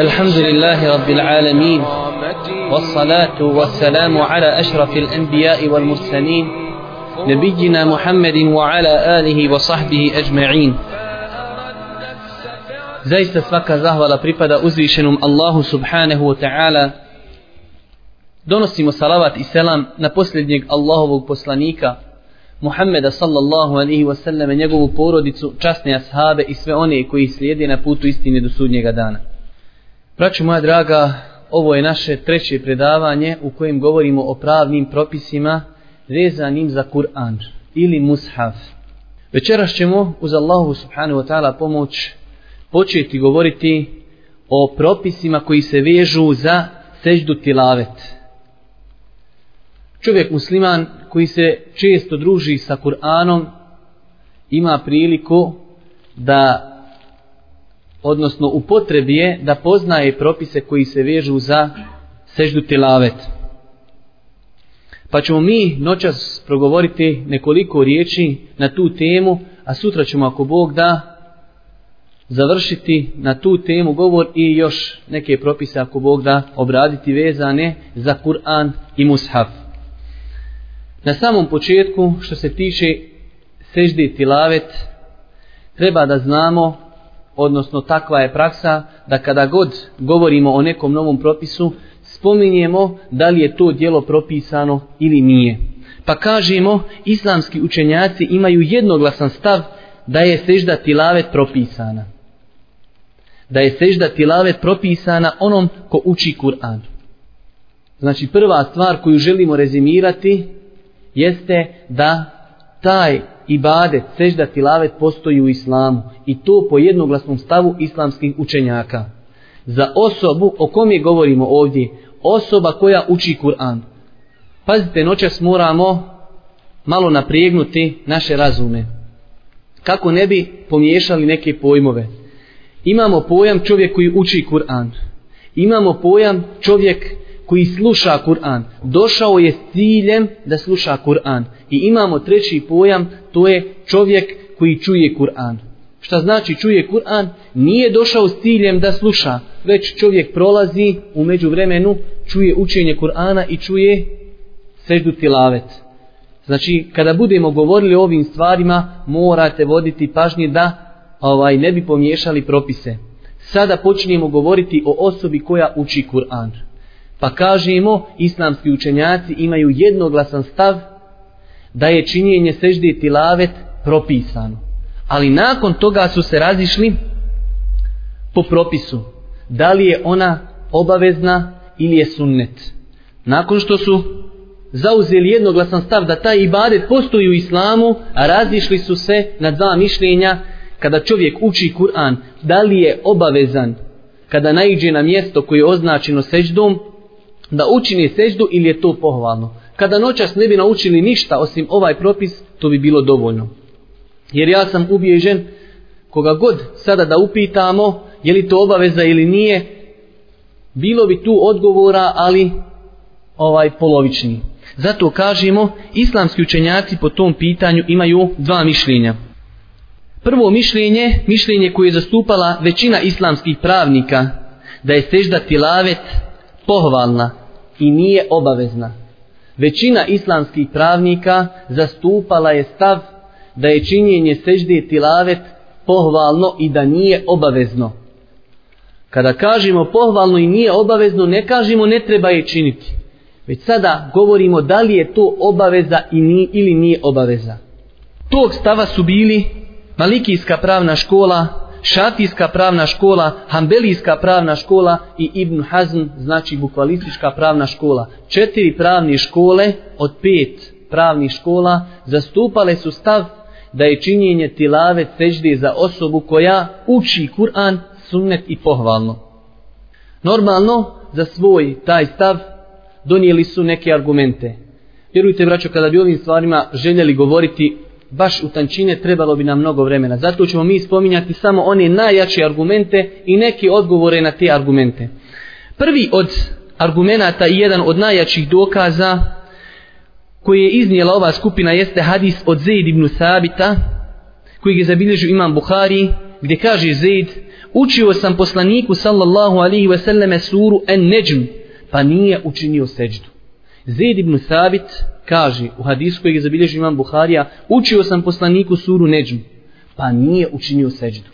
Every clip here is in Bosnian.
الحمد لله رب العالمين والصلاة والسلام على أشرف الأنبياء والمرسلين نبينا محمد وعلى آله وصحبه أجمعين Zaista svaka zahvala pripada uzvišenom Allahu subhanahu wa ta'ala. Donosimo salavat i selam na posljednjeg Allahovog poslanika, Muhammeda sallallahu alaihi wa sallam, njegovu porodicu, časne ashabe i sve one koji slijede na putu istine do sudnjega dana. Braću moja draga, ovo je naše treće predavanje u kojem govorimo o pravnim propisima vezanim za Kur'an ili Mushaf. Večeras ćemo uz Allahu subhanahu wa ta'ala pomoć početi govoriti o propisima koji se vežu za seždu tilavet. Čovjek musliman koji se često druži sa Kur'anom ima priliku da odnosno u potrebi je da poznaje propise koji se vežu za seždu tilavet. Pa ćemo mi noćas progovoriti nekoliko riječi na tu temu, a sutra ćemo ako Bog da završiti na tu temu govor i još neke propise ako Bog da obraditi vezane za Kur'an i Mushaf. Na samom početku što se tiče sežde tilavet treba da znamo odnosno takva je praksa da kada god govorimo o nekom novom propisu spominjemo da li je to dijelo propisano ili nije. Pa kažemo islamski učenjaci imaju jednoglasan stav da je sežda tilavet propisana da je sežda tilavet propisana onom ko uči Kur'an. Znači prva stvar koju želimo rezimirati jeste da taj ibadet, sežda tilavet postoji u islamu i to po jednoglasnom stavu islamskih učenjaka. Za osobu o kom je govorimo ovdje, osoba koja uči Kur'an. Pazite, noćas moramo malo naprijegnuti naše razume. Kako ne bi pomiješali neke pojmove. Imamo pojam čovjek koji uči Kur'an. Imamo pojam čovjek koji sluša Kur'an. Došao je s ciljem da sluša Kur'an. I imamo treći pojam, to je čovjek koji čuje Kur'an. Šta znači čuje Kur'an? Nije došao s ciljem da sluša, već čovjek prolazi u međuvremenu, čuje učenje Kur'ana i čuje seždu tilavet. Znači, kada budemo govorili o ovim stvarima, morate voditi pažnje da ovaj ne bi pomiješali propise. Sada počinjemo govoriti o osobi koja uči Kur'an. Pa kažemo, islamski učenjaci imaju jednoglasan stav da je činjenje sežde tilavet propisano. Ali nakon toga su se razišli po propisu. Da li je ona obavezna ili je sunnet. Nakon što su zauzeli jednoglasan stav da taj ibadet postoji u islamu, a razišli su se na dva mišljenja kada čovjek uči Kur'an, da li je obavezan kada naiđe na mjesto koje je označeno seždom, da učini seždu ili je to pohvalno. Kada noćas ne bi naučili ništa osim ovaj propis, to bi bilo dovoljno. Jer ja sam ubježen, koga god sada da upitamo, je li to obaveza ili nije, bilo bi tu odgovora, ali ovaj polovični. Zato kažemo, islamski učenjaci po tom pitanju imaju dva mišljenja. Prvo mišljenje, mišljenje koje je zastupala većina islamskih pravnika, da je sežda tilavet pohvalna i nije obavezna. Većina islamskih pravnika zastupala je stav da je činjenje sežde tilavet pohvalno i da nije obavezno. Kada kažemo pohvalno i nije obavezno, ne kažemo ne treba je činiti. Već sada govorimo da li je to obaveza ili nije obaveza. Tog stava su bili Malikijska pravna škola, Šafijska pravna škola, Hambelijska pravna škola i Ibn Hazm, znači bukvalistička pravna škola. Četiri pravne škole od pet pravnih škola zastupale su stav da je činjenje tilave sežde za osobu koja uči Kur'an, sunnet i pohvalno. Normalno, za svoj taj stav donijeli su neke argumente. Vjerujte, braćo, kada bi ovim stvarima željeli govoriti baš u tančine trebalo bi nam mnogo vremena. Zato ćemo mi spominjati samo one najjače argumente i neke odgovore na te argumente. Prvi od argumenata i jedan od najjačih dokaza koji je iznijela ova skupina jeste hadis od Zaid ibn Sabita koji je zabilježio imam Buhari gdje kaže Zaid, učio sam poslaniku sallallahu alihi wasallame suru en neđm, pa nije učinio seđdu. Zaid ibn Thabit kaže u hadisu kojeg je zabilježio imam Buharija, učio sam poslaniku suru neđm, pa nije učinio seđdu.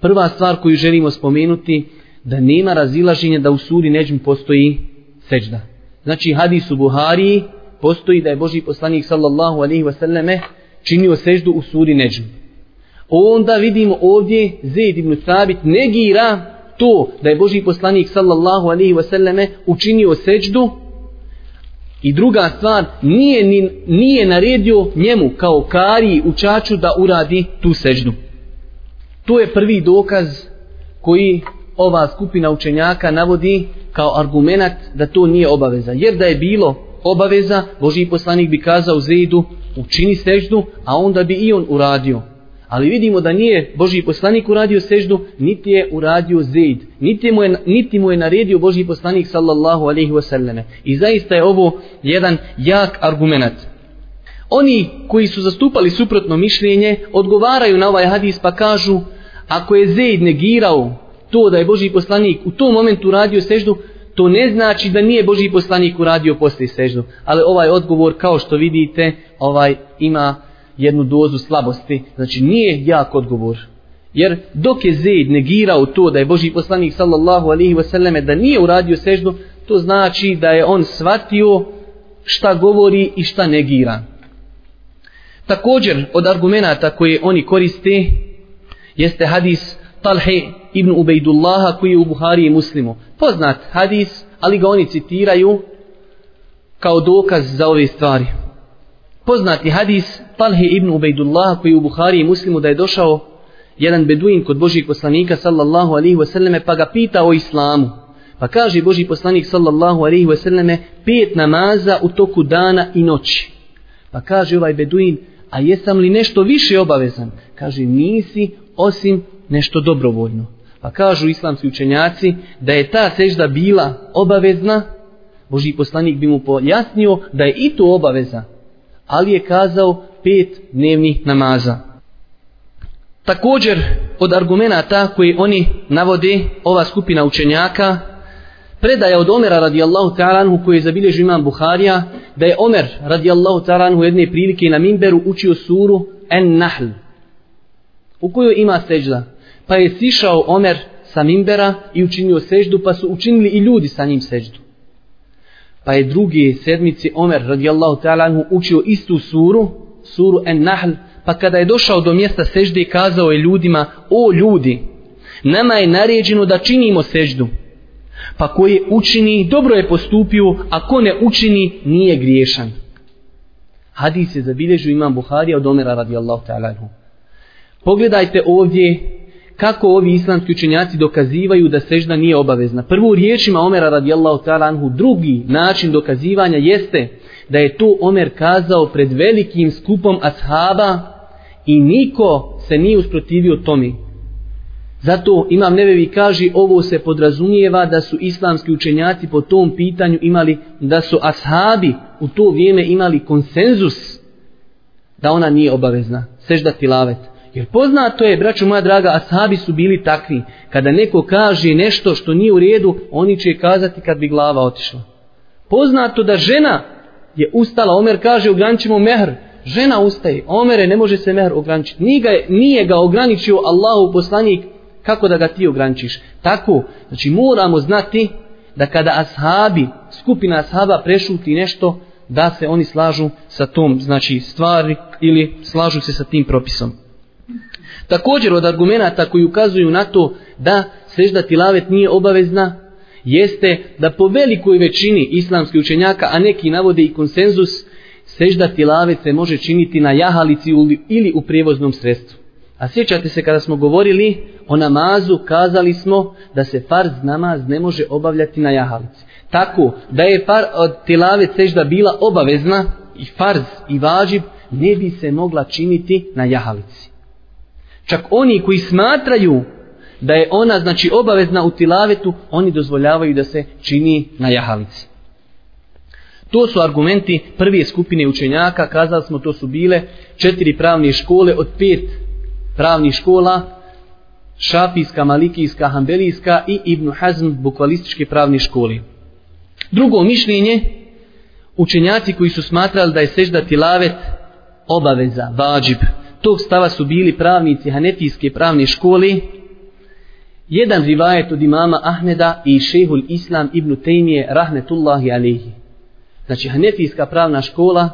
Prva stvar koju želimo spomenuti, da nema razilaženja da u suri neđm postoji seđda. Znači hadis u Buhariji postoji da je Boži poslanik sallallahu alaihi wasallame činio seždu u suri Neđm. Onda vidimo ovdje Zaid ibn Thabit negira to da je Boži poslanik sallallahu alaihi wasallame učinio seđdu i druga stvar nije, ni, nije naredio njemu kao kari učaču da uradi tu seždu. To je prvi dokaz koji ova skupina učenjaka navodi kao argumentat da to nije obaveza. Jer da je bilo obaveza, Boži poslanik bi kazao Zeidu učini seždu, a onda bi i on uradio. Ali vidimo da nije Boži poslanik uradio seždu, niti je uradio Zaid. Niti mu je, niti mu je naredio Boži poslanik sallallahu alaihi wasallam. I zaista je ovo jedan jak argument. Oni koji su zastupali suprotno mišljenje, odgovaraju na ovaj hadis pa kažu, ako je Zaid negirao to da je Boži poslanik u tom momentu uradio seždu, to ne znači da nije Boži poslanik uradio poslije seždu. Ali ovaj odgovor, kao što vidite, ovaj ima jednu dozu slabosti. Znači nije jak odgovor. Jer dok je Zaid negirao to da je Boži poslanik sallallahu alihi wasallame da nije uradio seždu, to znači da je on shvatio šta govori i šta negira. Također od argumenta koje oni koriste jeste hadis Talhe ibn Ubejdullaha koji je u Buhari i Muslimu. Poznat hadis, ali ga oni citiraju kao dokaz za ove stvari. Poznati hadis Talhe ibn Ubejdullaha koji u Buhari i Muslimu da je došao jedan beduin kod Božih poslanika sallallahu alaihi wasallame pa ga pita o islamu. Pa kaže Boži poslanik sallallahu alaihi wasallame pet namaza u toku dana i noći. Pa kaže ovaj beduin, a jesam li nešto više obavezan? Kaže, nisi osim nešto dobrovoljno. Pa kažu islamski učenjaci da je ta sežda bila obavezna, Boži poslanik bi mu pojasnio da je i to obaveza, ali je kazao pet dnevnih namaza. Također od argumenta koji oni navode ova skupina učenjaka predaja od Omera radijallahu ta'alanhu koji je zabilježio imam Buharija da je Omer radijallahu ta'alanhu jedne prilike na Mimberu učio suru En Nahl u kojoj ima sežda pa je sišao Omer sa Mimbera i učinio seždu, pa su učinili i ljudi sa njim seždu. Pa je drugi sedmici Omer radijallahu ta'ala učio istu suru, suru En Nahl, pa kada je došao do mjesta sežde kazao je ljudima, o ljudi, nama je naređeno da činimo seždu. Pa ko je učini, dobro je postupio, a ko ne učini, nije griješan. Hadis je zabilježio imam Buharija od Omera radijallahu ta'ala. Pogledajte ovdje kako ovi islamski učenjaci dokazivaju da sežda nije obavezna. Prvo u riječima Omera radijallahu ta'ala anhu, drugi način dokazivanja jeste da je to Omer kazao pred velikim skupom ashaba i niko se nije usprotivio tome. Zato Imam Nevevi kaže ovo se podrazumijeva da su islamski učenjaci po tom pitanju imali, da su ashabi u to vrijeme imali konsenzus da ona nije obavezna, sežda tilavet. Jer poznato je, braćo moja draga, ashabi su bili takvi. Kada neko kaže nešto što nije u redu, oni će kazati kad bi glava otišla. Poznato da žena je ustala, Omer kaže ograničimo mehr, žena ustaje, Omere ne može se mehr ograničiti. Nije ga, nije ga ograničio Allahu poslanik, kako da ga ti ograničiš. Tako, znači moramo znati da kada ashabi, skupina ashaba prešuti nešto, da se oni slažu sa tom znači stvari ili slažu se sa tim propisom. Također od argumenta koji ukazuju na to da sežda tilavet nije obavezna, jeste da po velikoj većini islamskih učenjaka, a neki navode i konsenzus, sežda tilavet se može činiti na jahalici ili u prijevoznom sredstvu. A sjećate se kada smo govorili o namazu, kazali smo da se farz namaz ne može obavljati na jahalici. Tako da je far, od tilavet sežda bila obavezna i farz i važib, ne bi se mogla činiti na jahalici. Čak oni koji smatraju da je ona znači obavezna u tilavetu, oni dozvoljavaju da se čini na jahalici. To su argumenti prve skupine učenjaka, kazali smo to su bile četiri pravne škole od pet pravnih škola, šafijska, malikijska, hambelijska i Ibn Hazm bukvalističke pravne škole. Drugo mišljenje, učenjaci koji su smatrali da je sežda tilavet obaveza, vađib, tog stava su bili pravnici hanefijske pravne škole, jedan rivajet od imama Ahmeda i šehul Islam ibn Tejmije rahmetullahi alihi. Znači hanefijska pravna škola,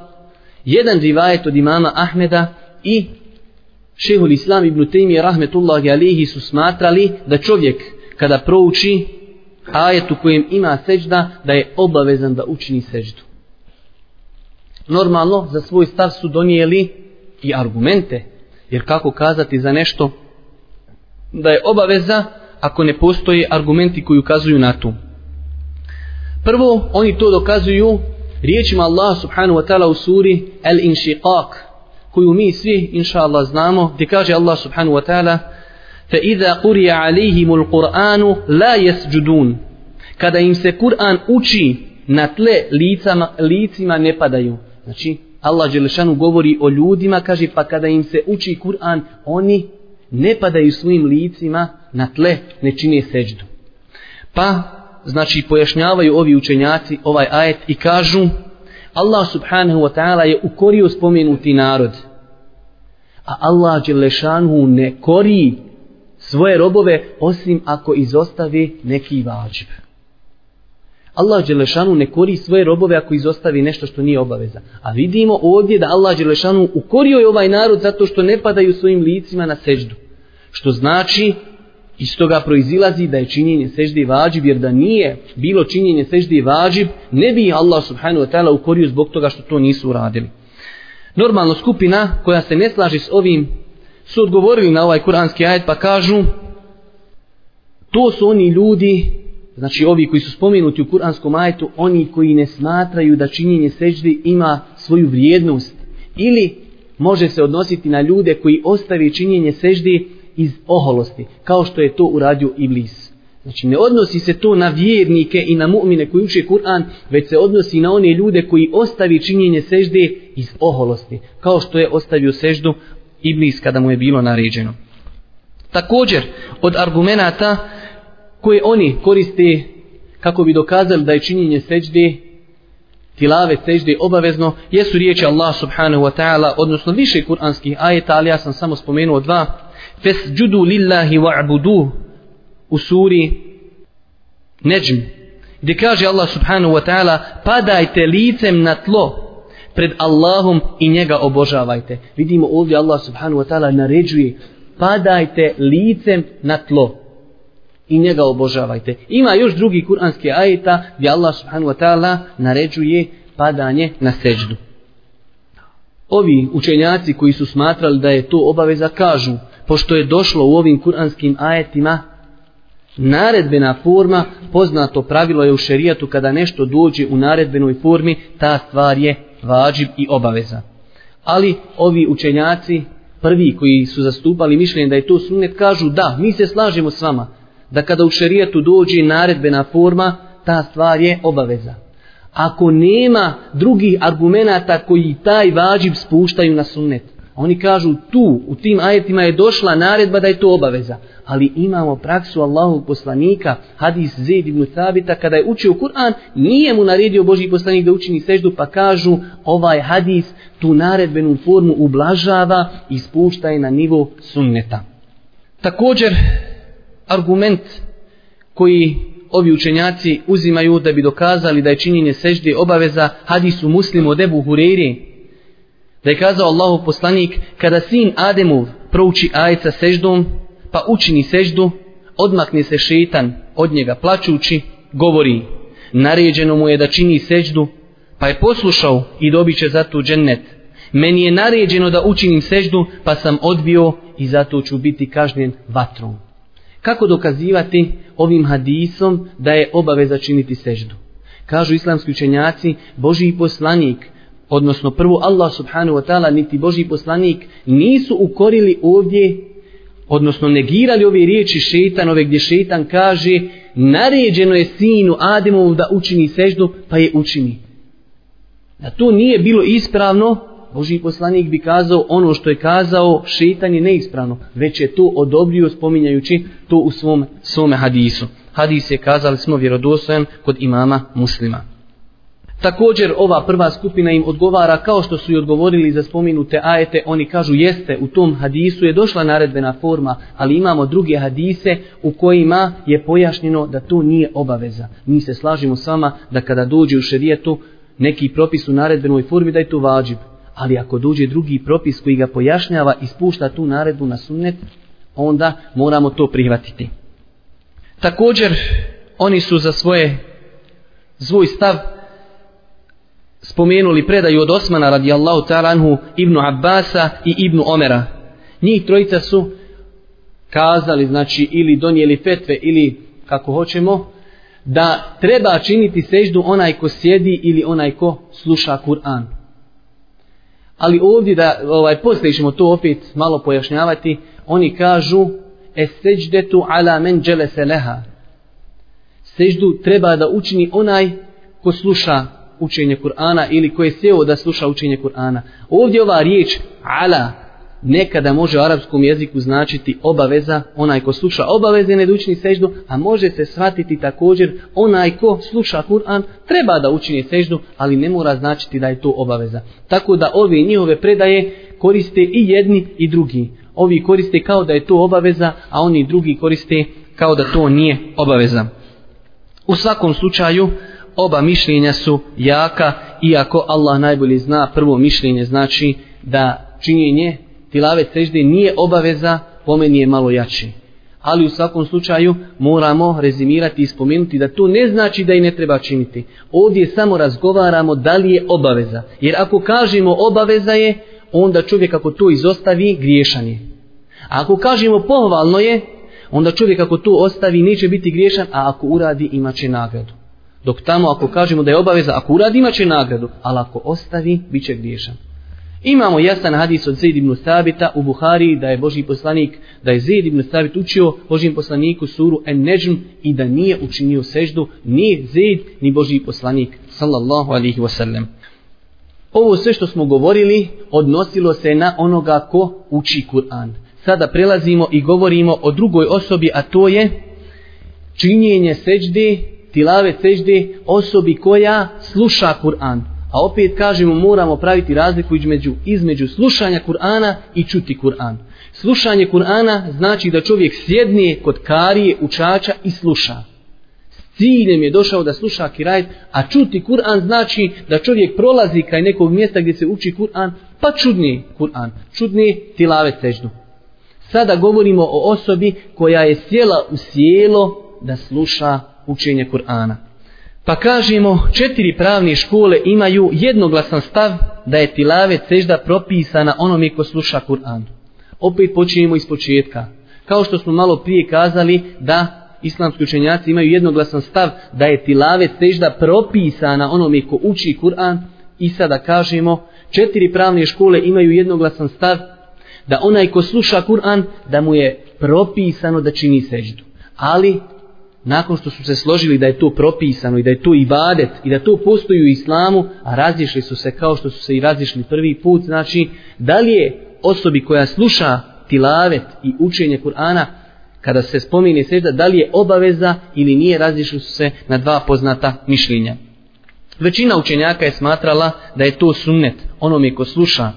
jedan rivajet od imama Ahmeda i šehul Islam ibn Tejmije rahmetullahi alihi su smatrali da čovjek kada prouči ajet u kojem ima sežda, da je obavezan da učini seždu. Normalno, za svoj stav su donijeli i argumente, jer kako kazati za nešto da je obaveza ako ne postoje argumenti koji ukazuju na to. Prvo, oni to dokazuju riječima Allah subhanahu wa ta'ala u suri Al-Inshiqaq, koju mi svi, inša Allah, znamo, gdje kaže Allah subhanahu wa ta'ala فَإِذَا قُرِيَ عَلَيْهِمُ الْقُرْآنُ لَا يَسْجُدُونَ Kada im se Kur'an uči na tle licama, licima ne padaju. Znači, Allah Đelešanu govori o ljudima, kaže, pa kada im se uči Kur'an, oni ne padaju svojim licima na tle, ne čine seđdu. Pa, znači, pojašnjavaju ovi učenjaci ovaj ajet i kažu, Allah subhanahu wa ta'ala je ukorio spomenuti narod. A Allah Đelešanu ne kori svoje robove osim ako izostavi neki vađib. Allah Đelešanu ne kori svoje robove ako izostavi nešto što nije obaveza. A vidimo ovdje da Allah Đelešanu ukorio je ovaj narod zato što ne padaju svojim licima na seždu. Što znači, iz toga proizilazi da je činjenje sežde vađib, jer da nije bilo činjenje sežde vađib, ne bi Allah subhanahu wa ta'ala ukorio zbog toga što to nisu uradili. Normalno skupina koja se ne slaži s ovim su odgovorili na ovaj kuranski ajet pa kažu to su oni ljudi znači ovi koji su spomenuti u kuranskom ajetu oni koji ne smatraju da činjenje sežde ima svoju vrijednost ili može se odnositi na ljude koji ostavi činjenje seždi iz oholosti kao što je to uradio Iblis Znači ne odnosi se to na vjernike i na mu'mine koji uče Kur'an, već se odnosi na one ljude koji ostavi činjenje sežde iz oholosti, kao što je ostavio seždu Iblis kada mu je bilo naređeno. Također, od argumenata koje oni koriste kako bi dokazali da je činjenje seđde, tilave seđde obavezno, jesu riječi Allah subhanahu wa ta'ala, odnosno više kuranskih ajeta, ali ja sam samo spomenuo dva. fesđudu lillahi wa'budu u suri Neđm, gdje kaže Allah subhanahu wa ta'ala, padajte licem na tlo, pred Allahom i njega obožavajte. Vidimo ovdje Allah subhanahu wa ta'ala naređuje padajte licem na tlo i njega obožavajte. Ima još drugi kuranski ajeta gdje Allah subhanahu wa ta'ala naređuje padanje na seđdu. Ovi učenjaci koji su smatrali da je to obaveza kažu, pošto je došlo u ovim kuranskim ajetima naredbena forma, poznato pravilo je u šerijatu kada nešto dođe u naredbenoj formi, ta stvar je vađib i obaveza. Ali ovi učenjaci, prvi koji su zastupali mišljenje da je to sunnet, kažu da, mi se slažemo s vama, da kada u šerijetu dođe naredbena forma, ta stvar je obaveza. Ako nema drugih argumenata koji taj vađib spuštaju na sunnet, oni kažu tu, u tim ajetima je došla naredba da je to obaveza ali imamo praksu Allahog poslanika, hadis Zaid ibn Thabita, kada je učio Kur'an, nije mu naredio Boži poslanik da učini seždu, pa kažu ovaj hadis tu naredbenu formu ublažava i spušta je na nivo sunneta. Također, argument koji ovi učenjaci uzimaju da bi dokazali da je činjenje sežde obaveza hadisu muslimu od Ebu Hureyri, da je kazao Allahu poslanik, kada sin Ademov prouči ajeca seždom, pa učini seždu, odmakne se šetan od njega plaćući, govori, naređeno mu je da čini seždu, pa je poslušao i dobit će zato džennet. Meni je naređeno da učinim seždu, pa sam odbio i zato ću biti kažnjen vatrom. Kako dokazivati ovim hadisom da je obaveza činiti seždu? Kažu islamski učenjaci, Boži poslanik, odnosno prvo Allah subhanahu wa ta'ala, niti Boži poslanik, nisu ukorili ovdje odnosno negirali ove riječi šeitanove gdje šetan kaže naređeno je sinu Ademovu da učini seždu pa je učini. Da to nije bilo ispravno Boži poslanik bi kazao ono što je kazao, šeitan je neispravno, već je to odobrio spominjajući to u svom svome hadisu. Hadis je kazali smo vjerodostojan kod imama muslima. Također ova prva skupina im odgovara kao što su i odgovorili za spominute ajete, oni kažu jeste u tom hadisu je došla naredbena forma, ali imamo druge hadise u kojima je pojašnjeno da to nije obaveza. Mi se slažimo s vama da kada dođe u šerijetu neki propis u naredbenoj formi da je to vađib. Ali ako dođe drugi propis koji ga pojašnjava i spušta tu naredbu na sunnet, onda moramo to prihvatiti. Također, oni su za svoje svoj stav spomenuli predaju od Osmana radijallahu ta'ala anhu Ibnu Abbasa i Ibnu Omera. Njih trojica su kazali, znači, ili donijeli fetve, ili kako hoćemo, da treba činiti seždu onaj ko sjedi ili onaj ko sluša Kur'an. Ali ovdje da, ovaj, poslije ćemo to opet malo pojašnjavati, oni kažu, esejdetu ala men dželese leha. Seždu treba da učini onaj ko sluša učenje Kur'ana ili ko je sjeo da sluša učenje Kur'ana. Ovdje ova riječ ala nekada može u arapskom jeziku značiti obaveza, onaj ko sluša obaveze ne učini seždu, a može se shvatiti također onaj ko sluša Kur'an treba da učini seždu, ali ne mora značiti da je to obaveza. Tako da ove njihove predaje koriste i jedni i drugi. Ovi koriste kao da je to obaveza, a oni drugi koriste kao da to nije obaveza. U svakom slučaju, oba mišljenja su jaka, iako Allah najbolje zna prvo mišljenje, znači da činjenje tilavet sežde nije obaveza, po meni je malo jači. Ali u svakom slučaju moramo rezimirati i spomenuti da to ne znači da i ne treba činiti. Ovdje samo razgovaramo da li je obaveza. Jer ako kažemo obaveza je, onda čovjek ako to izostavi, griješan je. A ako kažemo pohvalno je, onda čovjek ako to ostavi, neće biti griješan, a ako uradi, imaće nagradu. Dok tamo ako kažemo da je obaveza, ako uradi imaće nagradu, ali ako ostavi, bit će griješan. Imamo jasan hadis od Zaid ibn Thabita u Buhari da je Boži poslanik, da je Zaid ibn Thabit učio Božim poslaniku suru En-Nejm i da nije učinio seždu, ni Zaid ni Boži poslanik, sallallahu alihi wasallam. Ovo sve što smo govorili odnosilo se na onoga ko uči Kur'an. Sada prelazimo i govorimo o drugoj osobi, a to je činjenje sežde tilave sežde osobi koja sluša Kur'an. A opet kažemo moramo praviti razliku između, između slušanja Kur'ana i čuti Kur'an. Slušanje Kur'ana znači da čovjek sjedne kod karije učača i sluša. S ciljem je došao da sluša kirajt, a čuti Kur'an znači da čovjek prolazi kraj nekog mjesta gdje se uči Kur'an, pa čudni Kur'an, čudni tilave seždu. Sada govorimo o osobi koja je sjela u sjelo da sluša učenje Kur'ana. Pa kažemo, četiri pravne škole imaju jednoglasan stav da je tilavet sežda propisana onome ko sluša Kur'an. Opet počinjemo iz početka. Kao što smo malo prije kazali da islamski učenjaci imaju jednoglasan stav da je tilavet sežda propisana onome ko uči Kur'an i sada kažemo, četiri pravne škole imaju jednoglasan stav da onaj ko sluša Kur'an da mu je propisano da čini seždu. Ali nakon što su se složili da je to propisano i da je to ibadet i da to postoji u islamu, a razišli su se kao što su se i razišli prvi put, znači da li je osobi koja sluša tilavet i učenje Kur'ana, kada se spomine sežda, da li je obaveza ili nije, razišli su se na dva poznata mišljenja. Većina učenjaka je smatrala da je to sunnet onome ko sluša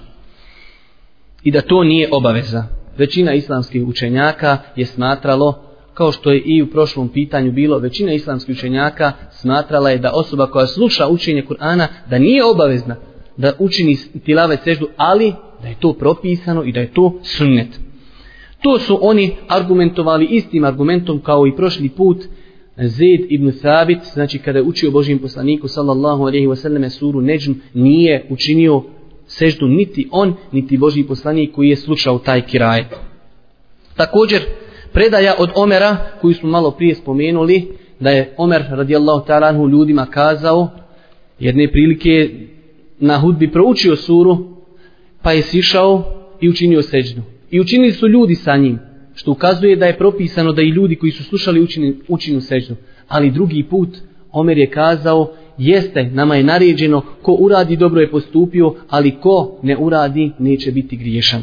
i da to nije obaveza. Većina islamskih učenjaka je smatralo kao što je i u prošlom pitanju bilo, većina islamskih učenjaka smatrala je da osoba koja sluša učenje Kur'ana, da nije obavezna da učini tilave seždu, ali da je to propisano i da je to sunnet. To su oni argumentovali istim argumentom kao i prošli put Zaid ibn Thabit, znači kada je učio Božijem poslaniku sallallahu alaihi wasallam suru Neđm, nije učinio seždu niti on, niti Božji poslanik koji je slušao taj kiraj. Također, predaja od Omera koju smo malo prije spomenuli da je Omer radijallahu ta'ala ljudima kazao jedne prilike na hudbi proučio suru pa je sišao i učinio seđdu. i učinili su ljudi sa njim što ukazuje da je propisano da i ljudi koji su slušali učini, učinu seđdu. ali drugi put Omer je kazao jeste, nama je naređeno, ko uradi dobro je postupio, ali ko ne uradi neće biti griješan.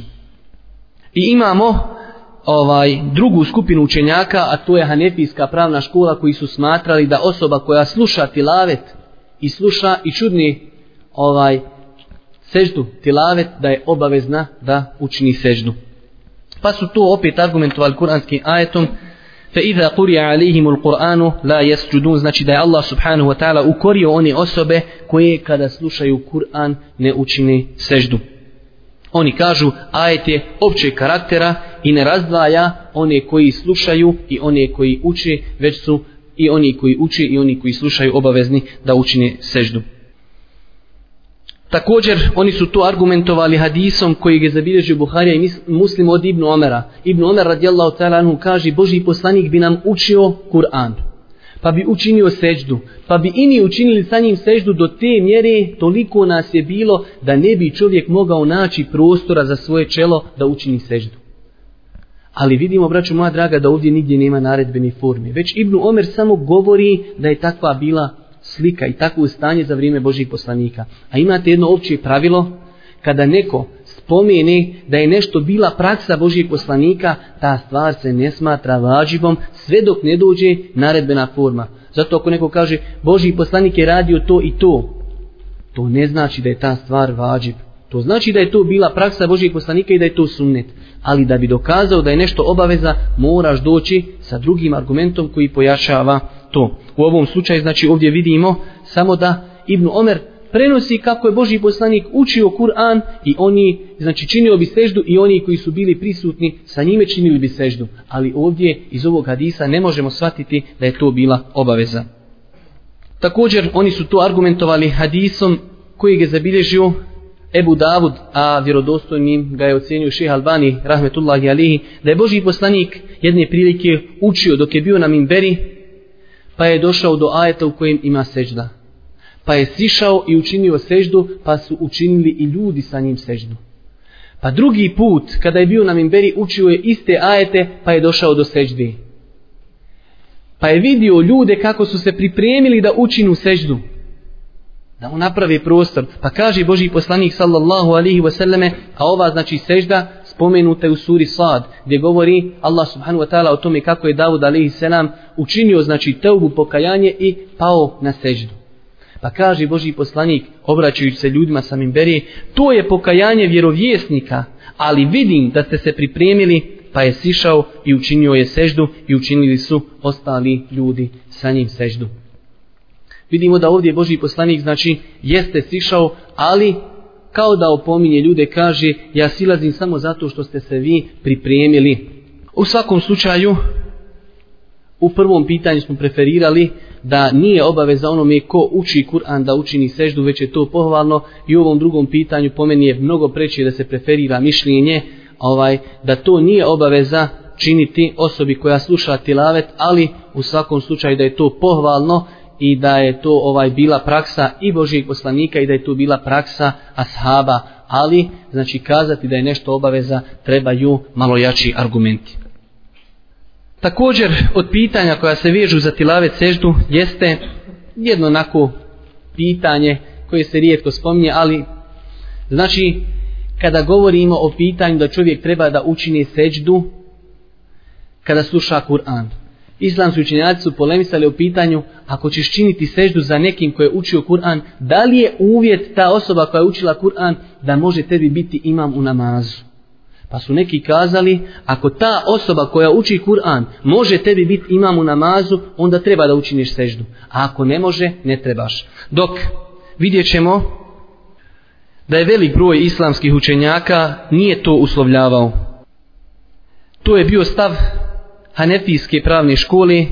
I imamo ovaj drugu skupinu učenjaka, a to je Hanefijska pravna škola koji su smatrali da osoba koja sluša tilavet i sluša i čudni ovaj seždu tilavet da je obavezna da učini seždu. Pa su to opet argumentovali kuranskim ajetom fa iza quri'a alayhim alquran la yasjudun znači da je Allah subhanahu wa ta'ala ukorio one osobe koje kada slušaju Kur'an ne učine seždu. Oni kažu ajet je općeg karaktera i ne razdvaja one koji slušaju i one koji uče, već su i oni koji uče i oni koji slušaju obavezni da učine seždu. Također, oni su to argumentovali hadisom koji je zabilježio Buharija i muslim od Ibnu Omera. Ibnu Omer radijallahu ta'ala anhu kaže, Boži poslanik bi nam učio Kur'an, pa bi učinio seđdu, pa bi i učinili sa njim seđdu do te mjere, toliko nas je bilo da ne bi čovjek mogao naći prostora za svoje čelo da učini seđdu. Ali vidimo, braću moja draga, da ovdje nigdje nema naredbeni forme. Već Ibnu Omer samo govori da je takva bila slika i takvo stanje za vrijeme Božih poslanika. A imate jedno opće pravilo, kada neko spomeni da je nešto bila praksa Božijeg poslanika, ta stvar se ne smatra vađivom sve dok ne dođe naredbena forma. Zato ako neko kaže Božji poslanik je radio to i to, to ne znači da je ta stvar vađiv. To znači da je to bila praksa Božijeg poslanika i da je to sunnet. Ali da bi dokazao da je nešto obaveza, moraš doći sa drugim argumentom koji pojačava to. U ovom slučaju, znači ovdje vidimo samo da Ibn Omer prenosi kako je Boži poslanik učio Kur'an i oni, znači činio bi seždu i oni koji su bili prisutni sa njime činili bi seždu. Ali ovdje iz ovog hadisa ne možemo shvatiti da je to bila obaveza. Također oni su to argumentovali hadisom koji je zabilježio Ebu Davud, a vjerodostojnim ga je ocenio šeha Albani, rahmetullahi alihi, da je Boži poslanik jedne prilike učio dok je bio na Mimberi, pa je došao do ajeta u kojem ima sežda. Pa je sišao i učinio seždu, pa su učinili i ljudi sa njim seždu. Pa drugi put, kada je bio na Mimberi, učio je iste ajete, pa je došao do sežde. Pa je vidio ljude kako su se pripremili da učinu seždu. Da mu napravi prostor. Pa kaže Boži poslanik sallallahu alihi wasallame, a ova znači sežda spomenuta u suri Sad, gdje govori Allah subhanahu wa ta'ala o tome kako je Davud alihi selam učinio znači teubu pokajanje i pao na seždu. Pa kaže Boži poslanik, obraćajući se ljudima sa Mimberije, to je pokajanje vjerovjesnika, ali vidim da ste se pripremili, pa je sišao i učinio je seždu i učinili su ostali ljudi sa njim seždu. Vidimo da ovdje Boži poslanik znači jeste sišao, ali kao da opominje ljude kaže ja silazim samo zato što ste se vi pripremili. U svakom slučaju u prvom pitanju smo preferirali da nije obaveza onome ko uči Kur'an da učini seždu, već je to pohvalno i u ovom drugom pitanju po meni je mnogo preče da se preferira mišljenje ovaj da to nije obaveza činiti osobi koja sluša tilavet, ali u svakom slučaju da je to pohvalno i da je to ovaj bila praksa i Božijeg poslanika i da je to bila praksa ashaba, ali znači kazati da je nešto obaveza trebaju malo jači argumenti. Također od pitanja koja se vežu za tilavet seždu jeste jedno onako pitanje koje se rijetko spominje, ali znači kada govorimo o pitanju da čovjek treba da učini seždu kada sluša Kur'an. Islamski učenjaci su polemisali o pitanju ako ćeš činiti seždu za nekim koji je učio Kur'an, da li je uvjet ta osoba koja je učila Kur'an da može tebi biti imam u namazu? Pa su neki kazali, ako ta osoba koja uči Kur'an može tebi biti imam u namazu, onda treba da učiniš seždu. A ako ne može, ne trebaš. Dok vidjet ćemo da je velik broj islamskih učenjaka nije to uslovljavao. To je bio stav Hanefijske pravne škole,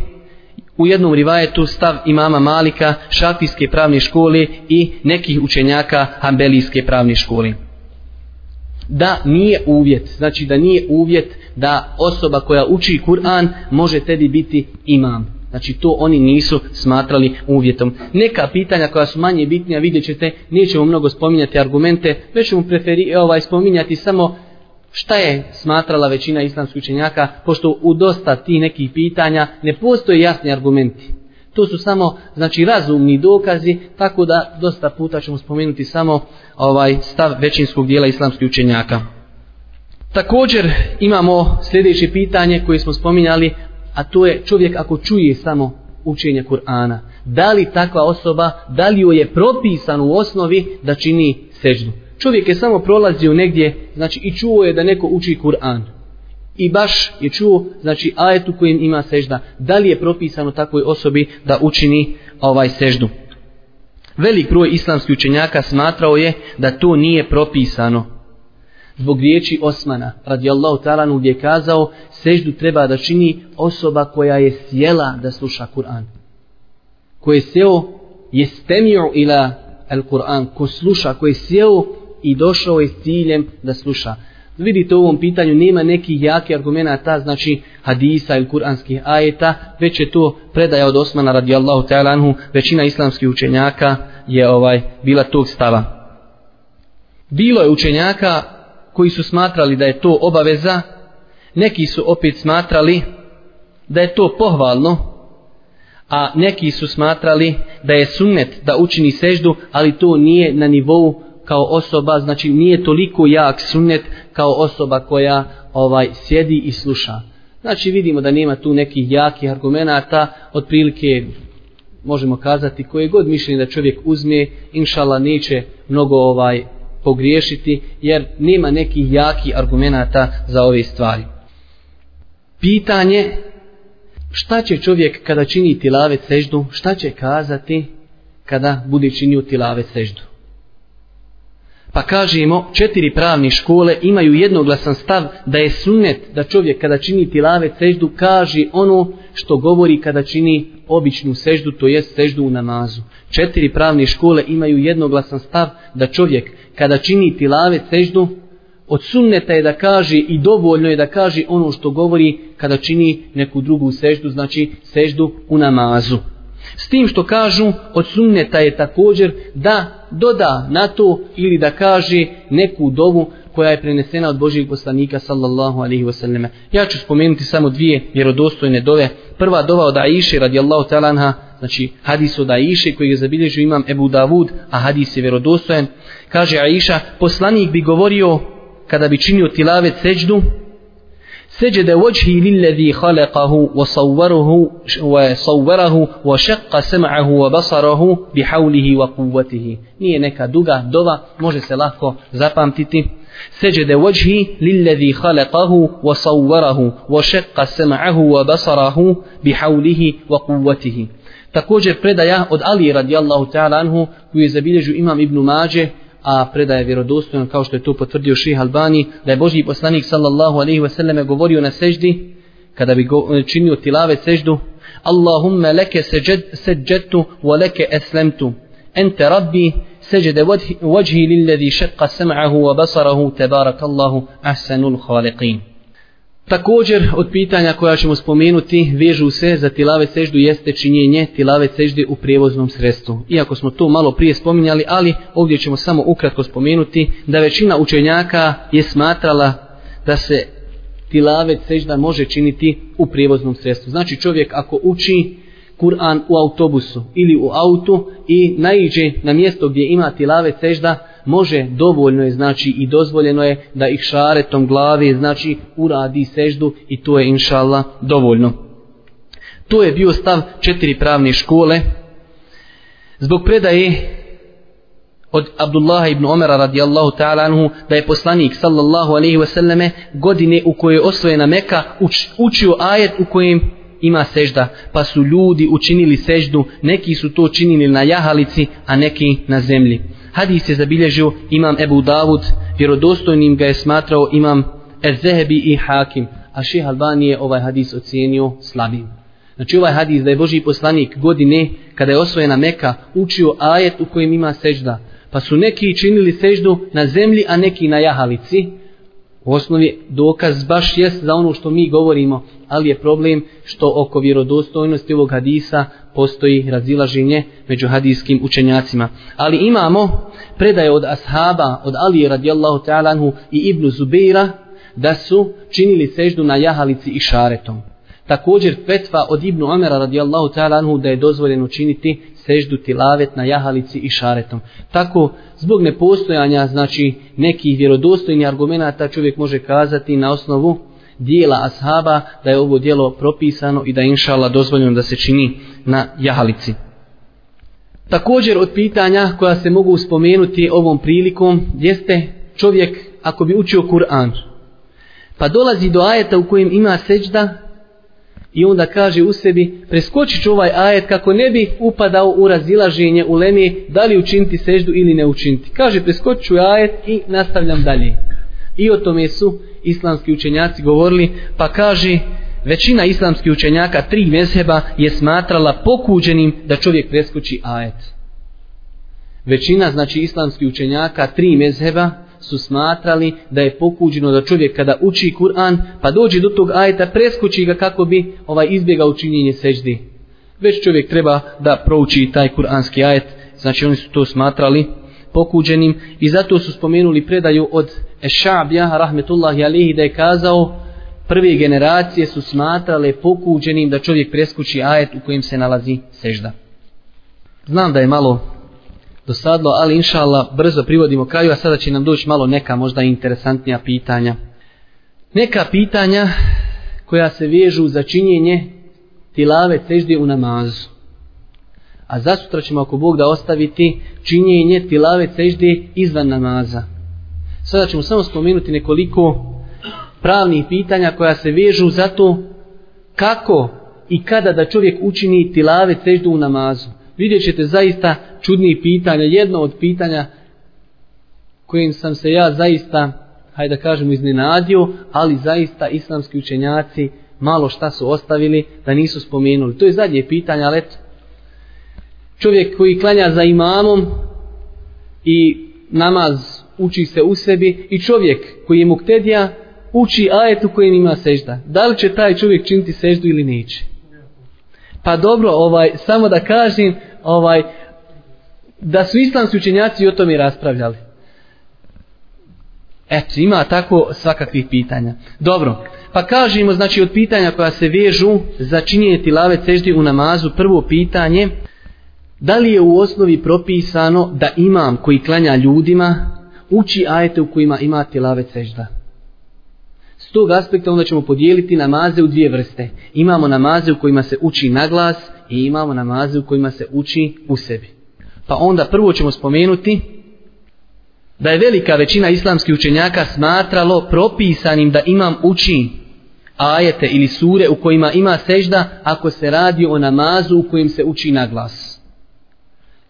u jednom rivajetu stav imama Malika, Šafijske pravne škole i nekih učenjaka Hanbelijske pravne škole. Da nije uvjet, znači da nije uvjet da osoba koja uči Kur'an može tebi biti imam. Znači to oni nisu smatrali uvjetom. Neka pitanja koja su manje bitnija vidjet ćete, nećemo mnogo spominjati argumente, već ćemo preferi, e, ovaj, spominjati samo šta je smatrala većina islamskih učenjaka, pošto u dosta tih nekih pitanja ne postoje jasni argumenti. To su samo znači razumni dokazi, tako da dosta puta ćemo spomenuti samo ovaj stav većinskog dijela islamskih učenjaka. Također imamo sljedeće pitanje koje smo spominjali, a to je čovjek ako čuje samo učenje Kur'ana. Da li takva osoba, da li joj je propisan u osnovi da čini seždu? Čovjek je samo prolazio negdje, znači i čuo je da neko uči Kur'an. I baš je čuo, znači ajetu kojim ima sežda. Da li je propisano takvoj osobi da učini ovaj seždu? Velik broj islamskih učenjaka smatrao je da to nije propisano. Zbog riječi Osmana, radijallahu ta'ala, gdje je kazao, seždu treba da čini osoba koja je sjela da sluša Kur'an. Ko je sjeo, je stemio ila el Kur'an, ko sluša, ko je sjeo i došao je s ciljem da sluša. Vidite u ovom pitanju nema nekih jaki argumenta, znači hadisa ili kuranskih ajeta, već je to predaja od Osmana radijallahu ta'ala anhu, većina islamskih učenjaka je ovaj bila tog stava. Bilo je učenjaka koji su smatrali da je to obaveza, neki su opet smatrali da je to pohvalno, a neki su smatrali da je sunnet da učini seždu, ali to nije na nivou kao osoba, znači nije toliko jak sunnet kao osoba koja ovaj sjedi i sluša. Znači vidimo da nema tu nekih jakih argumenata, otprilike možemo kazati koje god mišljenje da čovjek uzme, inšala neće mnogo ovaj pogriješiti, jer nema nekih jakih argumenata za ove stvari. Pitanje, šta će čovjek kada čini tilavet seždu, šta će kazati kada bude činio tilavet seždu? Pa kažemo, četiri pravne škole imaju jednoglasan stav da je sunnet da čovjek kada čini tilave seždu kaže ono što govori kada čini običnu seždu, to jest seždu u namazu. Četiri pravne škole imaju jednoglasan stav da čovjek kada čini tilave seždu, od sunneta je da kaže i dovoljno je da kaže ono što govori kada čini neku drugu seždu, znači seždu u namazu. S tim što kažu od sunneta je također da doda na to ili da kaže neku dovu koja je prenesena od Božijeg poslanika sallallahu alaihi wasallam. Ja ću spomenuti samo dvije vjerodostojne dove. Prva dova od Aiše radijallahu ta'ala anha, znači hadis od Aiše koji je zabilježio imam Ebu Davud, a hadis je vjerodostojen. Kaže Aiša, poslanik bi govorio kada bi činio tilavet seđdu, سجد وجهي للذي خلقه وصوره وصوره وشق سمعه وبصره بحوله وقوته nije neka duga dova može se lako zapamtiti سجد وجهي للذي خلقه وصوره وشق سمعه وبصره بحوله وقوته također predaja od Ali radijallahu ta'ala anhu koju je zabilježio imam Ibn Mađe a predaje vjerodostojno kao što je to potvrdio Ših Albani, da je Boži poslanik sallallahu alaihi ve selleme govorio na seždi, kada bi go, e, činio tilave seždu, Allahumma leke seđetu wa leke eslemtu, ente rabbi seđede vajhi lilladhi šeqa sam'ahu wa basarahu, tebarakallahu ahsanul khaliqin. Također od pitanja koja ćemo spomenuti vežu se za tilave seždu jeste činjenje tilave sežde u prijevoznom sredstvu. Iako smo to malo prije spominjali, ali ovdje ćemo samo ukratko spomenuti da većina učenjaka je smatrala da se tilave sežda može činiti u prijevoznom sredstvu. Znači čovjek ako uči Kur'an u autobusu ili u autu i naiđe na mjesto gdje ima tilave sežda, može, dovoljno je, znači i dozvoljeno je da ih šaretom glave, znači uradi seždu i to je inša dovoljno. To je bio stav četiri pravne škole. Zbog predaje od Abdullaha ibn Omera radijallahu ta'ala anhu da je poslanik sallallahu alaihi wasallame godine u kojoj je osvojena Meka uč, učio ajet u kojem ima sežda pa su ljudi učinili seždu neki su to činili na jahalici a neki na zemlji hadis je zabilježio imam Ebu Davud, vjerodostojnim ga je smatrao imam Ezehebi i Hakim, a ših Albani je ovaj hadis ocijenio slabim. Znači ovaj hadis da je Boži poslanik godine kada je osvojena Meka učio ajet u kojem ima sežda, pa su neki činili seždu na zemlji, a neki na jahalici, U osnovi dokaz baš jest za ono što mi govorimo, ali je problem što oko vjerodostojnosti ovog hadisa postoji razilaženje među hadijskim učenjacima. Ali imamo predaje od ashaba, od Ali radijallahu ta'ala i Ibnu Zubeira, da su činili seždu na jahalici i šaretom. Također fetva od Ibnu Omera radijallahu ta'ala anhu da je dozvoljeno činiti seždu tilavet na jahalici i šaretom. Tako, zbog nepostojanja, znači, nekih vjerodostojnih argumenta čovjek može kazati na osnovu dijela ashaba da je ovo dijelo propisano i da je inšala dozvoljeno da se čini na jahalici. Također od pitanja koja se mogu spomenuti ovom prilikom jeste čovjek ako bi učio Kur'an pa dolazi do ajeta u kojem ima seđda i onda kaže u sebi preskočit ću ovaj ajet kako ne bi upadao u razilaženje u lemi da li učiniti seždu ili ne učiniti. Kaže preskočit ću ovaj ajet i nastavljam dalje. I o tome su islamski učenjaci govorili pa kaže većina islamskih učenjaka tri mezheba je smatrala pokuđenim da čovjek preskoči ajet. Većina znači islamskih učenjaka tri mezheba su smatrali da je pokuđeno da čovjek kada uči Kur'an pa dođe do tog ajeta preskoči ga kako bi ovaj izbjegao učinjenje seždi. Već čovjek treba da prouči taj kuranski ajet, znači oni su to smatrali pokuđenim i zato su spomenuli predaju od Ešabija, rahmetullahi alihi, da je kazao prve generacije su smatrale pokuđenim da čovjek preskuči ajet u kojem se nalazi sežda. Znam da je malo dosadlo, ali inša Allah brzo privodimo kraju, a sada će nam doći malo neka možda interesantnija pitanja. Neka pitanja koja se vežu za činjenje tilave sežde u namazu. A zasutra ćemo ako Bog da ostaviti činjenje tilave sežde izvan namaza. Sada ćemo samo spomenuti nekoliko pravnih pitanja koja se vežu za to kako i kada da čovjek učini tilave seždu u namazu. Vidjet ćete zaista čudnih pitanja. Jedno od pitanja kojim sam se ja zaista, hajde da kažem, iznenadio, ali zaista islamski učenjaci malo šta su ostavili da nisu spomenuli. To je zadnje pitanje, ali eto, čovjek koji klanja za imamom i namaz uči se u sebi i čovjek koji je muktedija uči ajet u kojem ima sežda. Da li će taj čovjek činiti seždu ili neće? Pa dobro, ovaj samo da kažem, ovaj da su islamski učenjaci o tome raspravljali. Eto, ima tako svakakvih pitanja. Dobro, pa kažemo, znači, od pitanja koja se vežu za činjenje tilave seždi u namazu, prvo pitanje, da li je u osnovi propisano da imam koji klanja ljudima uči ajete u kojima ima tilave sežda? Tog aspekta onda ćemo podijeliti namaze u dvije vrste. Imamo namaze u kojima se uči na glas i imamo namaze u kojima se uči u sebi. Pa onda prvo ćemo spomenuti da je velika većina islamskih učenjaka smatralo propisanim da imam uči ajete ili sure u kojima ima sežda ako se radi o namazu u kojim se uči na glas.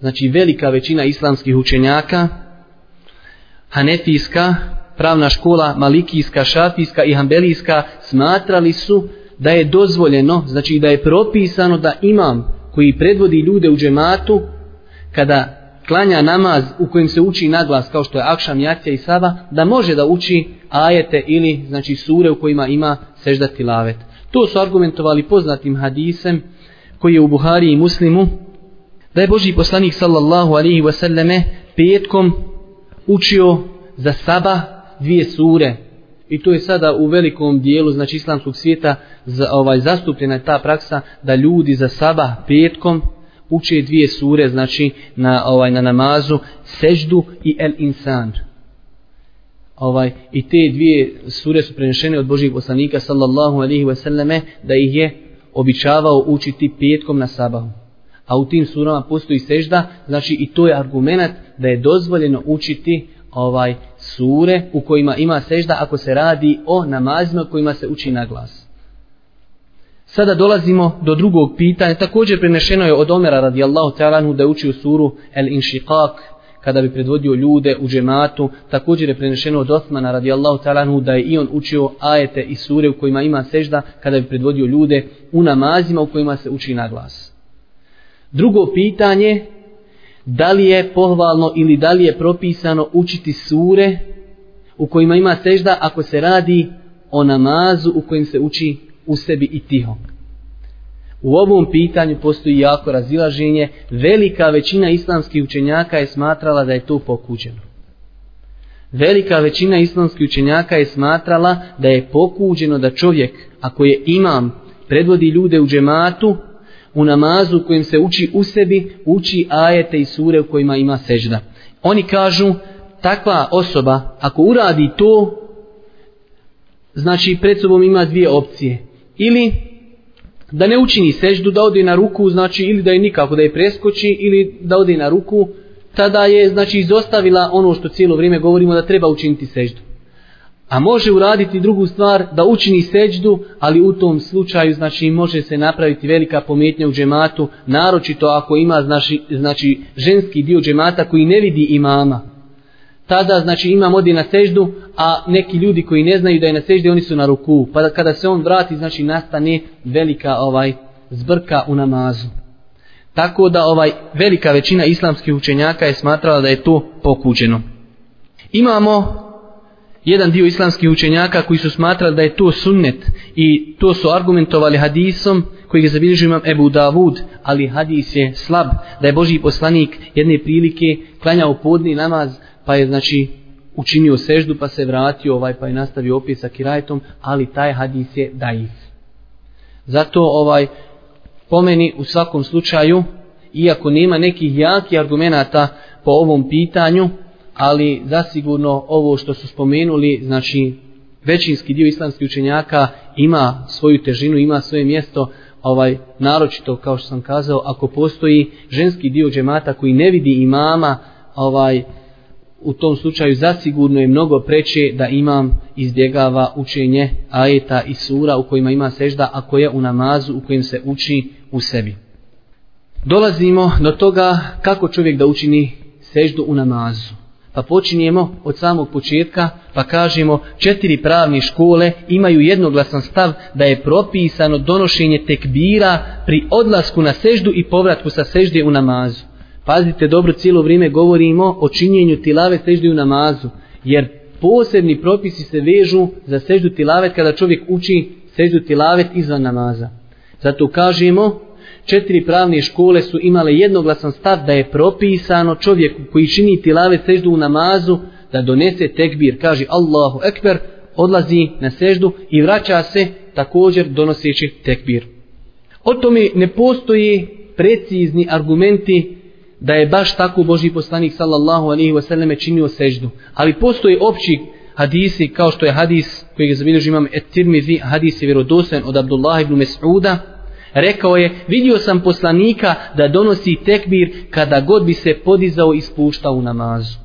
Znači velika većina islamskih učenjaka Hanefijska, pravna škola Malikijska, Šafijska i Hambelijska smatrali su da je dozvoljeno, znači da je propisano da imam koji predvodi ljude u džematu kada klanja namaz u kojem se uči naglas kao što je Akšam, Jacija i Saba, da može da uči ajete ili znači sure u kojima ima sežda tilavet. To su argumentovali poznatim hadisem koji je u Buhari i Muslimu da je Boži poslanik sallallahu alihi wasallame petkom učio za Saba dvije sure i to je sada u velikom dijelu znači islamskog svijeta za, ovaj zastupljena je ta praksa da ljudi za sabah petkom uče dvije sure, znači na ovaj na namazu, seždu i el insan. Ovaj i te dvije sure su prenešene od božjih poslanika sallallahu alejhi ve selleme da ih je običavao učiti petkom na sabahu. A u tim surama postoji sežda, znači i to je argument da je dozvoljeno učiti ovaj sure u kojima ima sežda ako se radi o namazima kojima se uči na glas. Sada dolazimo do drugog pitanja. Također prenešeno je od Omera radijallahu ta'ala da je učio suru El Inšiqaq kada bi predvodio ljude u džematu. Također je prenešeno od Osmana radijallahu ta'ala da je i on učio ajete i sure u kojima ima sežda kada bi predvodio ljude u namazima u kojima se uči na glas. Drugo pitanje, da li je pohvalno ili da li je propisano učiti sure u kojima ima sežda ako se radi o namazu u kojem se uči u sebi i tiho. U ovom pitanju postoji jako razilaženje. Velika većina islamskih učenjaka je smatrala da je to pokuđeno. Velika većina islamskih učenjaka je smatrala da je pokuđeno da čovjek, ako je imam predvodi ljude u džematu, u namazu u kojem se uči u sebi, uči ajete i sure u kojima ima sežda. Oni kažu, takva osoba, ako uradi to, znači pred sobom ima dvije opcije. Ili da ne učini seždu, da ode na ruku, znači ili da je nikako da je preskoči, ili da ode na ruku, tada je znači izostavila ono što cijelo vrijeme govorimo da treba učiniti seždu. A može uraditi drugu stvar da učini seđdu, ali u tom slučaju znači može se napraviti velika pometnja u džematu, naročito ako ima znači, znači ženski dio džemata koji ne vidi imama. Tada znači imam odi na seždu, a neki ljudi koji ne znaju da je na seždi, oni su na ruku. Pa da, kada se on vrati, znači nastane velika ovaj zbrka u namazu. Tako da ovaj velika većina islamskih učenjaka je smatrala da je to pokuđeno. Imamo jedan dio islamskih učenjaka koji su smatrali da je to sunnet i to su argumentovali hadisom koji je zabilježio imam Ebu Davud, ali hadis je slab, da je Boži poslanik jedne prilike klanjao podni namaz, pa je znači učinio seždu, pa se vratio ovaj, pa je nastavio opet sa kirajtom, ali taj hadis je daif. Zato ovaj pomeni u svakom slučaju, iako nema nekih jakih argumenata po ovom pitanju, ali zasigurno ovo što su spomenuli, znači većinski dio islamskih učenjaka ima svoju težinu, ima svoje mjesto, ovaj naročito kao što sam kazao, ako postoji ženski dio džemata koji ne vidi imama, ovaj u tom slučaju zasigurno je mnogo preče da imam izbjegava učenje ajeta i sura u kojima ima sežda, ako je u namazu u kojem se uči u sebi. Dolazimo do toga kako čovjek da učini seždu u namazu. Pa počinjemo od samog početka pa kažemo četiri pravne škole imaju jednoglasan stav da je propisano donošenje tekbira pri odlasku na seždu i povratku sa sežde u namazu. Pazite dobro cijelo vrijeme govorimo o činjenju tilave sežde u namazu jer posebni propisi se vežu za seždu tilavet kada čovjek uči seždu tilavet izvan namaza. Zato kažemo četiri pravne škole su imale jednoglasan stav da je propisano čovjeku koji čini tilave seždu u namazu da donese tekbir, kaže Allahu ekber, odlazi na seždu i vraća se također donoseći tekbir. O tome ne postoji precizni argumenti da je baš tako Boži poslanik sallallahu alaihi wasallam činio seždu. Ali postoji opći hadisi kao što je hadis koji je zabilježio imam et-tirmizi, hadis je vjerodosan od Abdullah ibn Mes'uda, Rekao je, vidio sam poslanika da donosi tekbir kada god bi se podizao i spuštao u namazu.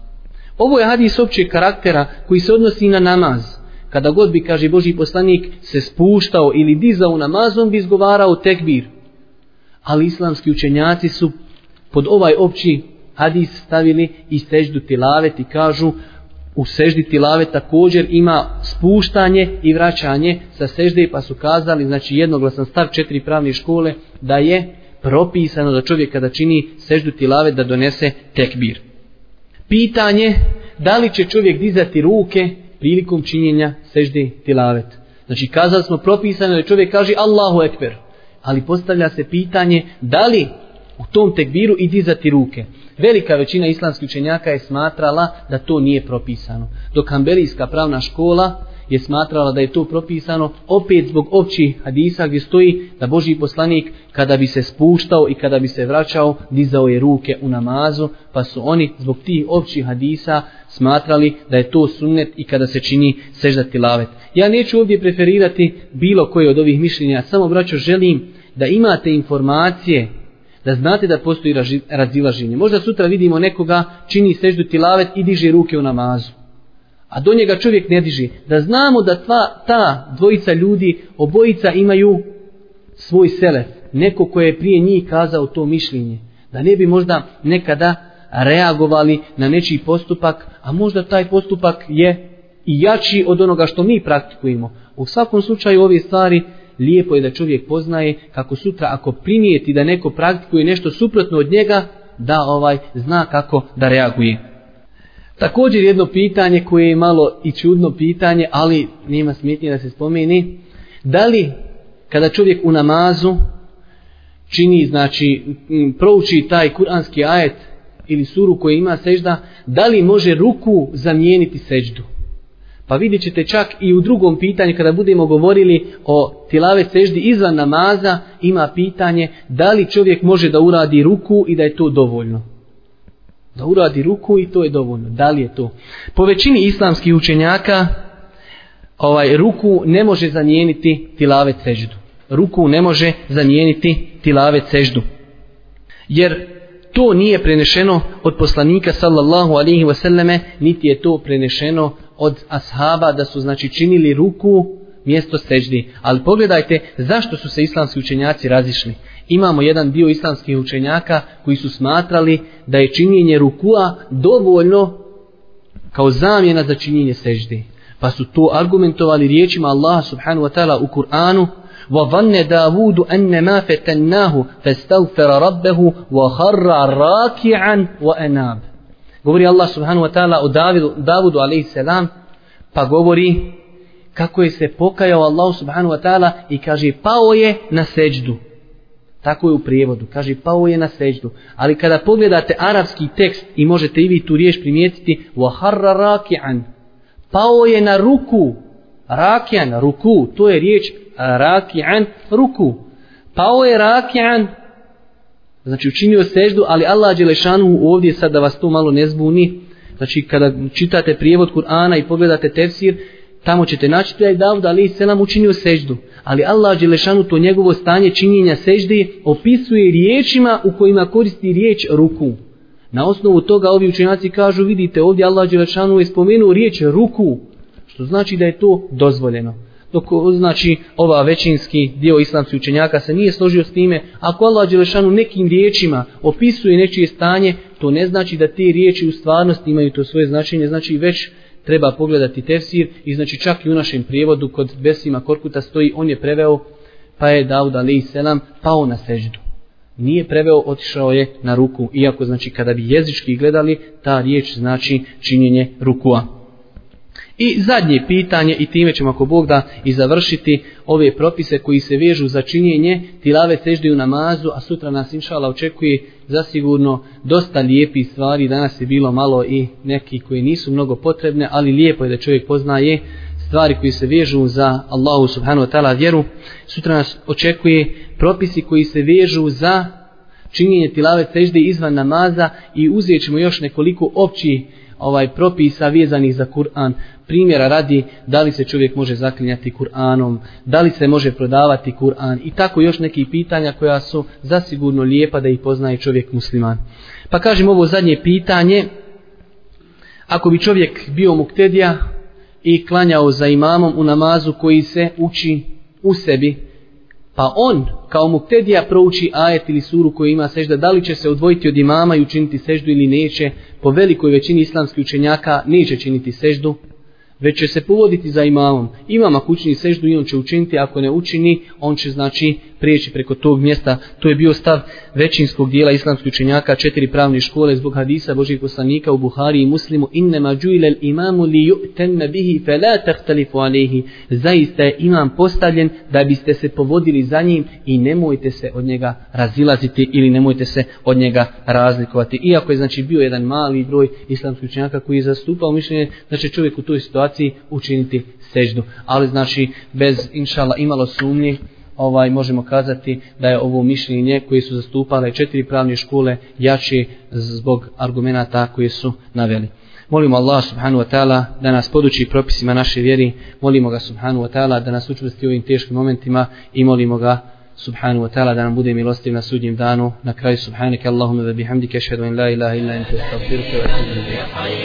Ovo je hadis općeg karaktera koji se odnosi na namaz. Kada god bi, kaže Boži poslanik, se spuštao ili dizao u namazu, on bi izgovarao tekbir. Ali islamski učenjaci su pod ovaj opći hadis stavili i seždu tilavet i kažu u seždi tilave također ima spuštanje i vraćanje sa sežde pa su kazali znači jednoglasan stav četiri pravne škole da je propisano da čovjek kada čini seždu tilave da donese tekbir. Pitanje da li će čovjek dizati ruke prilikom činjenja sežde tilavet. Znači kazali smo propisano da čovjek kaže Allahu ekber. Ali postavlja se pitanje da li u tom tekbiru i dizati ruke. Velika većina islamskih učenjaka je smatrala da to nije propisano. Dok Ambelijska pravna škola je smatrala da je to propisano opet zbog općih hadisa gdje stoji da Boži poslanik kada bi se spuštao i kada bi se vraćao dizao je ruke u namazu pa su oni zbog tih općih hadisa smatrali da je to sunnet i kada se čini seždati lavet. Ja neću ovdje preferirati bilo koje od ovih mišljenja, samo braćo želim da imate informacije da znate da postoji razilaženje. Možda sutra vidimo nekoga čini seždu tilavet i diže ruke u namazu. A do njega čovjek ne diže. Da znamo da tva, ta dvojica ljudi, obojica imaju svoj selef. Neko koje je prije njih kazao to mišljenje. Da ne bi možda nekada reagovali na nečiji postupak, a možda taj postupak je i jači od onoga što mi praktikujemo. U svakom slučaju ove stvari lijepo je da čovjek poznaje kako sutra ako primijeti da neko praktikuje nešto suprotno od njega, da ovaj zna kako da reaguje. Također jedno pitanje koje je malo i čudno pitanje, ali nema smetnje da se spomeni, da li kada čovjek u namazu čini, znači prouči taj kuranski ajet ili suru koji ima sežda, da li može ruku zamijeniti seždu? Pa vidjet ćete čak i u drugom pitanju kada budemo govorili o tilave seždi izvan namaza ima pitanje da li čovjek može da uradi ruku i da je to dovoljno. Da uradi ruku i to je dovoljno. Da li je to? Po većini islamskih učenjaka ovaj ruku ne može zamijeniti tilave seždu. Ruku ne može zamijeniti tilave seždu. Jer to nije prenešeno od poslanika sallallahu alihi wasallame, niti je to prenešeno od ashaba da su znači činili ruku mjesto seđdi. Ali pogledajte zašto su se islamski učenjaci razišli. Imamo jedan dio islamskih učenjaka koji su smatrali da je činjenje rukua dovoljno kao zamjena za činjenje seđdi. Pa su to argumentovali riječima Allaha subhanahu wa ta'ala u Kur'anu وظن داود أن ما فتناه فاستغفر ربه وخر راكعا وأناب govori Allah subhanahu wa ta'ala o Davidu, Davudu alaihi salam pa govori kako je se pokajao Allah subhanahu wa ta'ala i kaže pao je na seđdu tako je u prijevodu kaže pao je na seđdu ali kada pogledate arapski tekst i možete i vi tu riješ primijetiti وَحَرَّ رَاكِعًا pao je na ruku rakian, ruku, to je riječ e, rakian, ruku. Pao je rakian, znači učinio seždu, ali Allah Đelešanu ovdje sad da vas to malo ne zbuni, znači kada čitate prijevod Kur'ana i pogledate tefsir, tamo ćete naći da je Davud ali selam učinio seždu. Ali Allah Đelešanu to njegovo stanje činjenja seždi opisuje riječima u kojima koristi riječ ruku. Na osnovu toga ovi učenjaci kažu, vidite ovdje Allah Đelešanu je spomenuo riječ ruku, što znači da je to dozvoljeno. Dok znači ova većinski dio islamskih učenjaka se nije složio s time, ako Allah Đelešanu nekim riječima opisuje nečije stanje, to ne znači da te riječi u stvarnosti imaju to svoje značenje, znači već treba pogledati tefsir i znači čak i u našem prijevodu kod Besima Korkuta stoji, on je preveo pa je Daud alaih selam pao na seždu. Nije preveo, otišao je na ruku, iako znači kada bi jezički gledali, ta riječ znači činjenje rukua. I zadnje pitanje, i time ćemo ako Bog da i završiti ove propise koji se vežu za činjenje tilave sežde u namazu, a sutra nas inšala očekuje zasigurno dosta lijepi stvari. Danas je bilo malo i neki koji nisu mnogo potrebne, ali lijepo je da čovjek poznaje stvari koji se vežu za Allahu subhanahu wa ta'ala vjeru. Sutra nas očekuje propisi koji se vežu za činjenje tilave sežde izvan namaza i uzet ćemo još nekoliko općih ovaj propisa vezanih za Kur'an. Primjera radi da li se čovjek može zaklinjati Kur'anom, da li se može prodavati Kur'an i tako još neki pitanja koja su zasigurno lijepa da ih poznaje čovjek musliman. Pa kažem ovo zadnje pitanje, ako bi čovjek bio muktedija i klanjao za imamom u namazu koji se uči u sebi, pa on kao muktedija prouči ajet ili suru koju ima sežda, da li će se odvojiti od imama i učiniti seždu ili neće, po velikoj većini islamskih učenjaka neće činiti seždu, već će se povoditi za imamom. Imam ako učini seždu i on će učiniti, ako ne učini, on će znači prijeći preko tog mjesta. To je bio stav većinskog dijela islamskih učenjaka, četiri pravne škole zbog hadisa Božih poslanika u Buhari i Muslimu. Innema džujlel imamu li ju'tenne bihi fe la tahtalifu alihi. Zaista je imam postavljen da biste se povodili za njim i nemojte se od njega razilaziti ili nemojte se od njega razlikovati. Iako je znači bio jedan mali broj islamskih učenjaka koji je zastupao mišljenje da će čovjek u toj situaciji učiniti seždu. Ali znači bez inšala imalo sumnje ovaj možemo kazati da je ovo mišljenje koje su zastupale četiri pravne škole jači zbog argumenata koje su naveli. Molimo Allah subhanahu wa ta'ala da nas poduči propisima naše vjeri. Molimo ga subhanahu wa ta'ala da nas učvrsti u ovim teškim momentima i molimo ga subhanahu wa ta'ala da nam bude milostiv na sudnjem danu. Na kraju subhanike Allahumma wa bihamdike šedu in la ilaha illa ente astaghfiruka wa atubu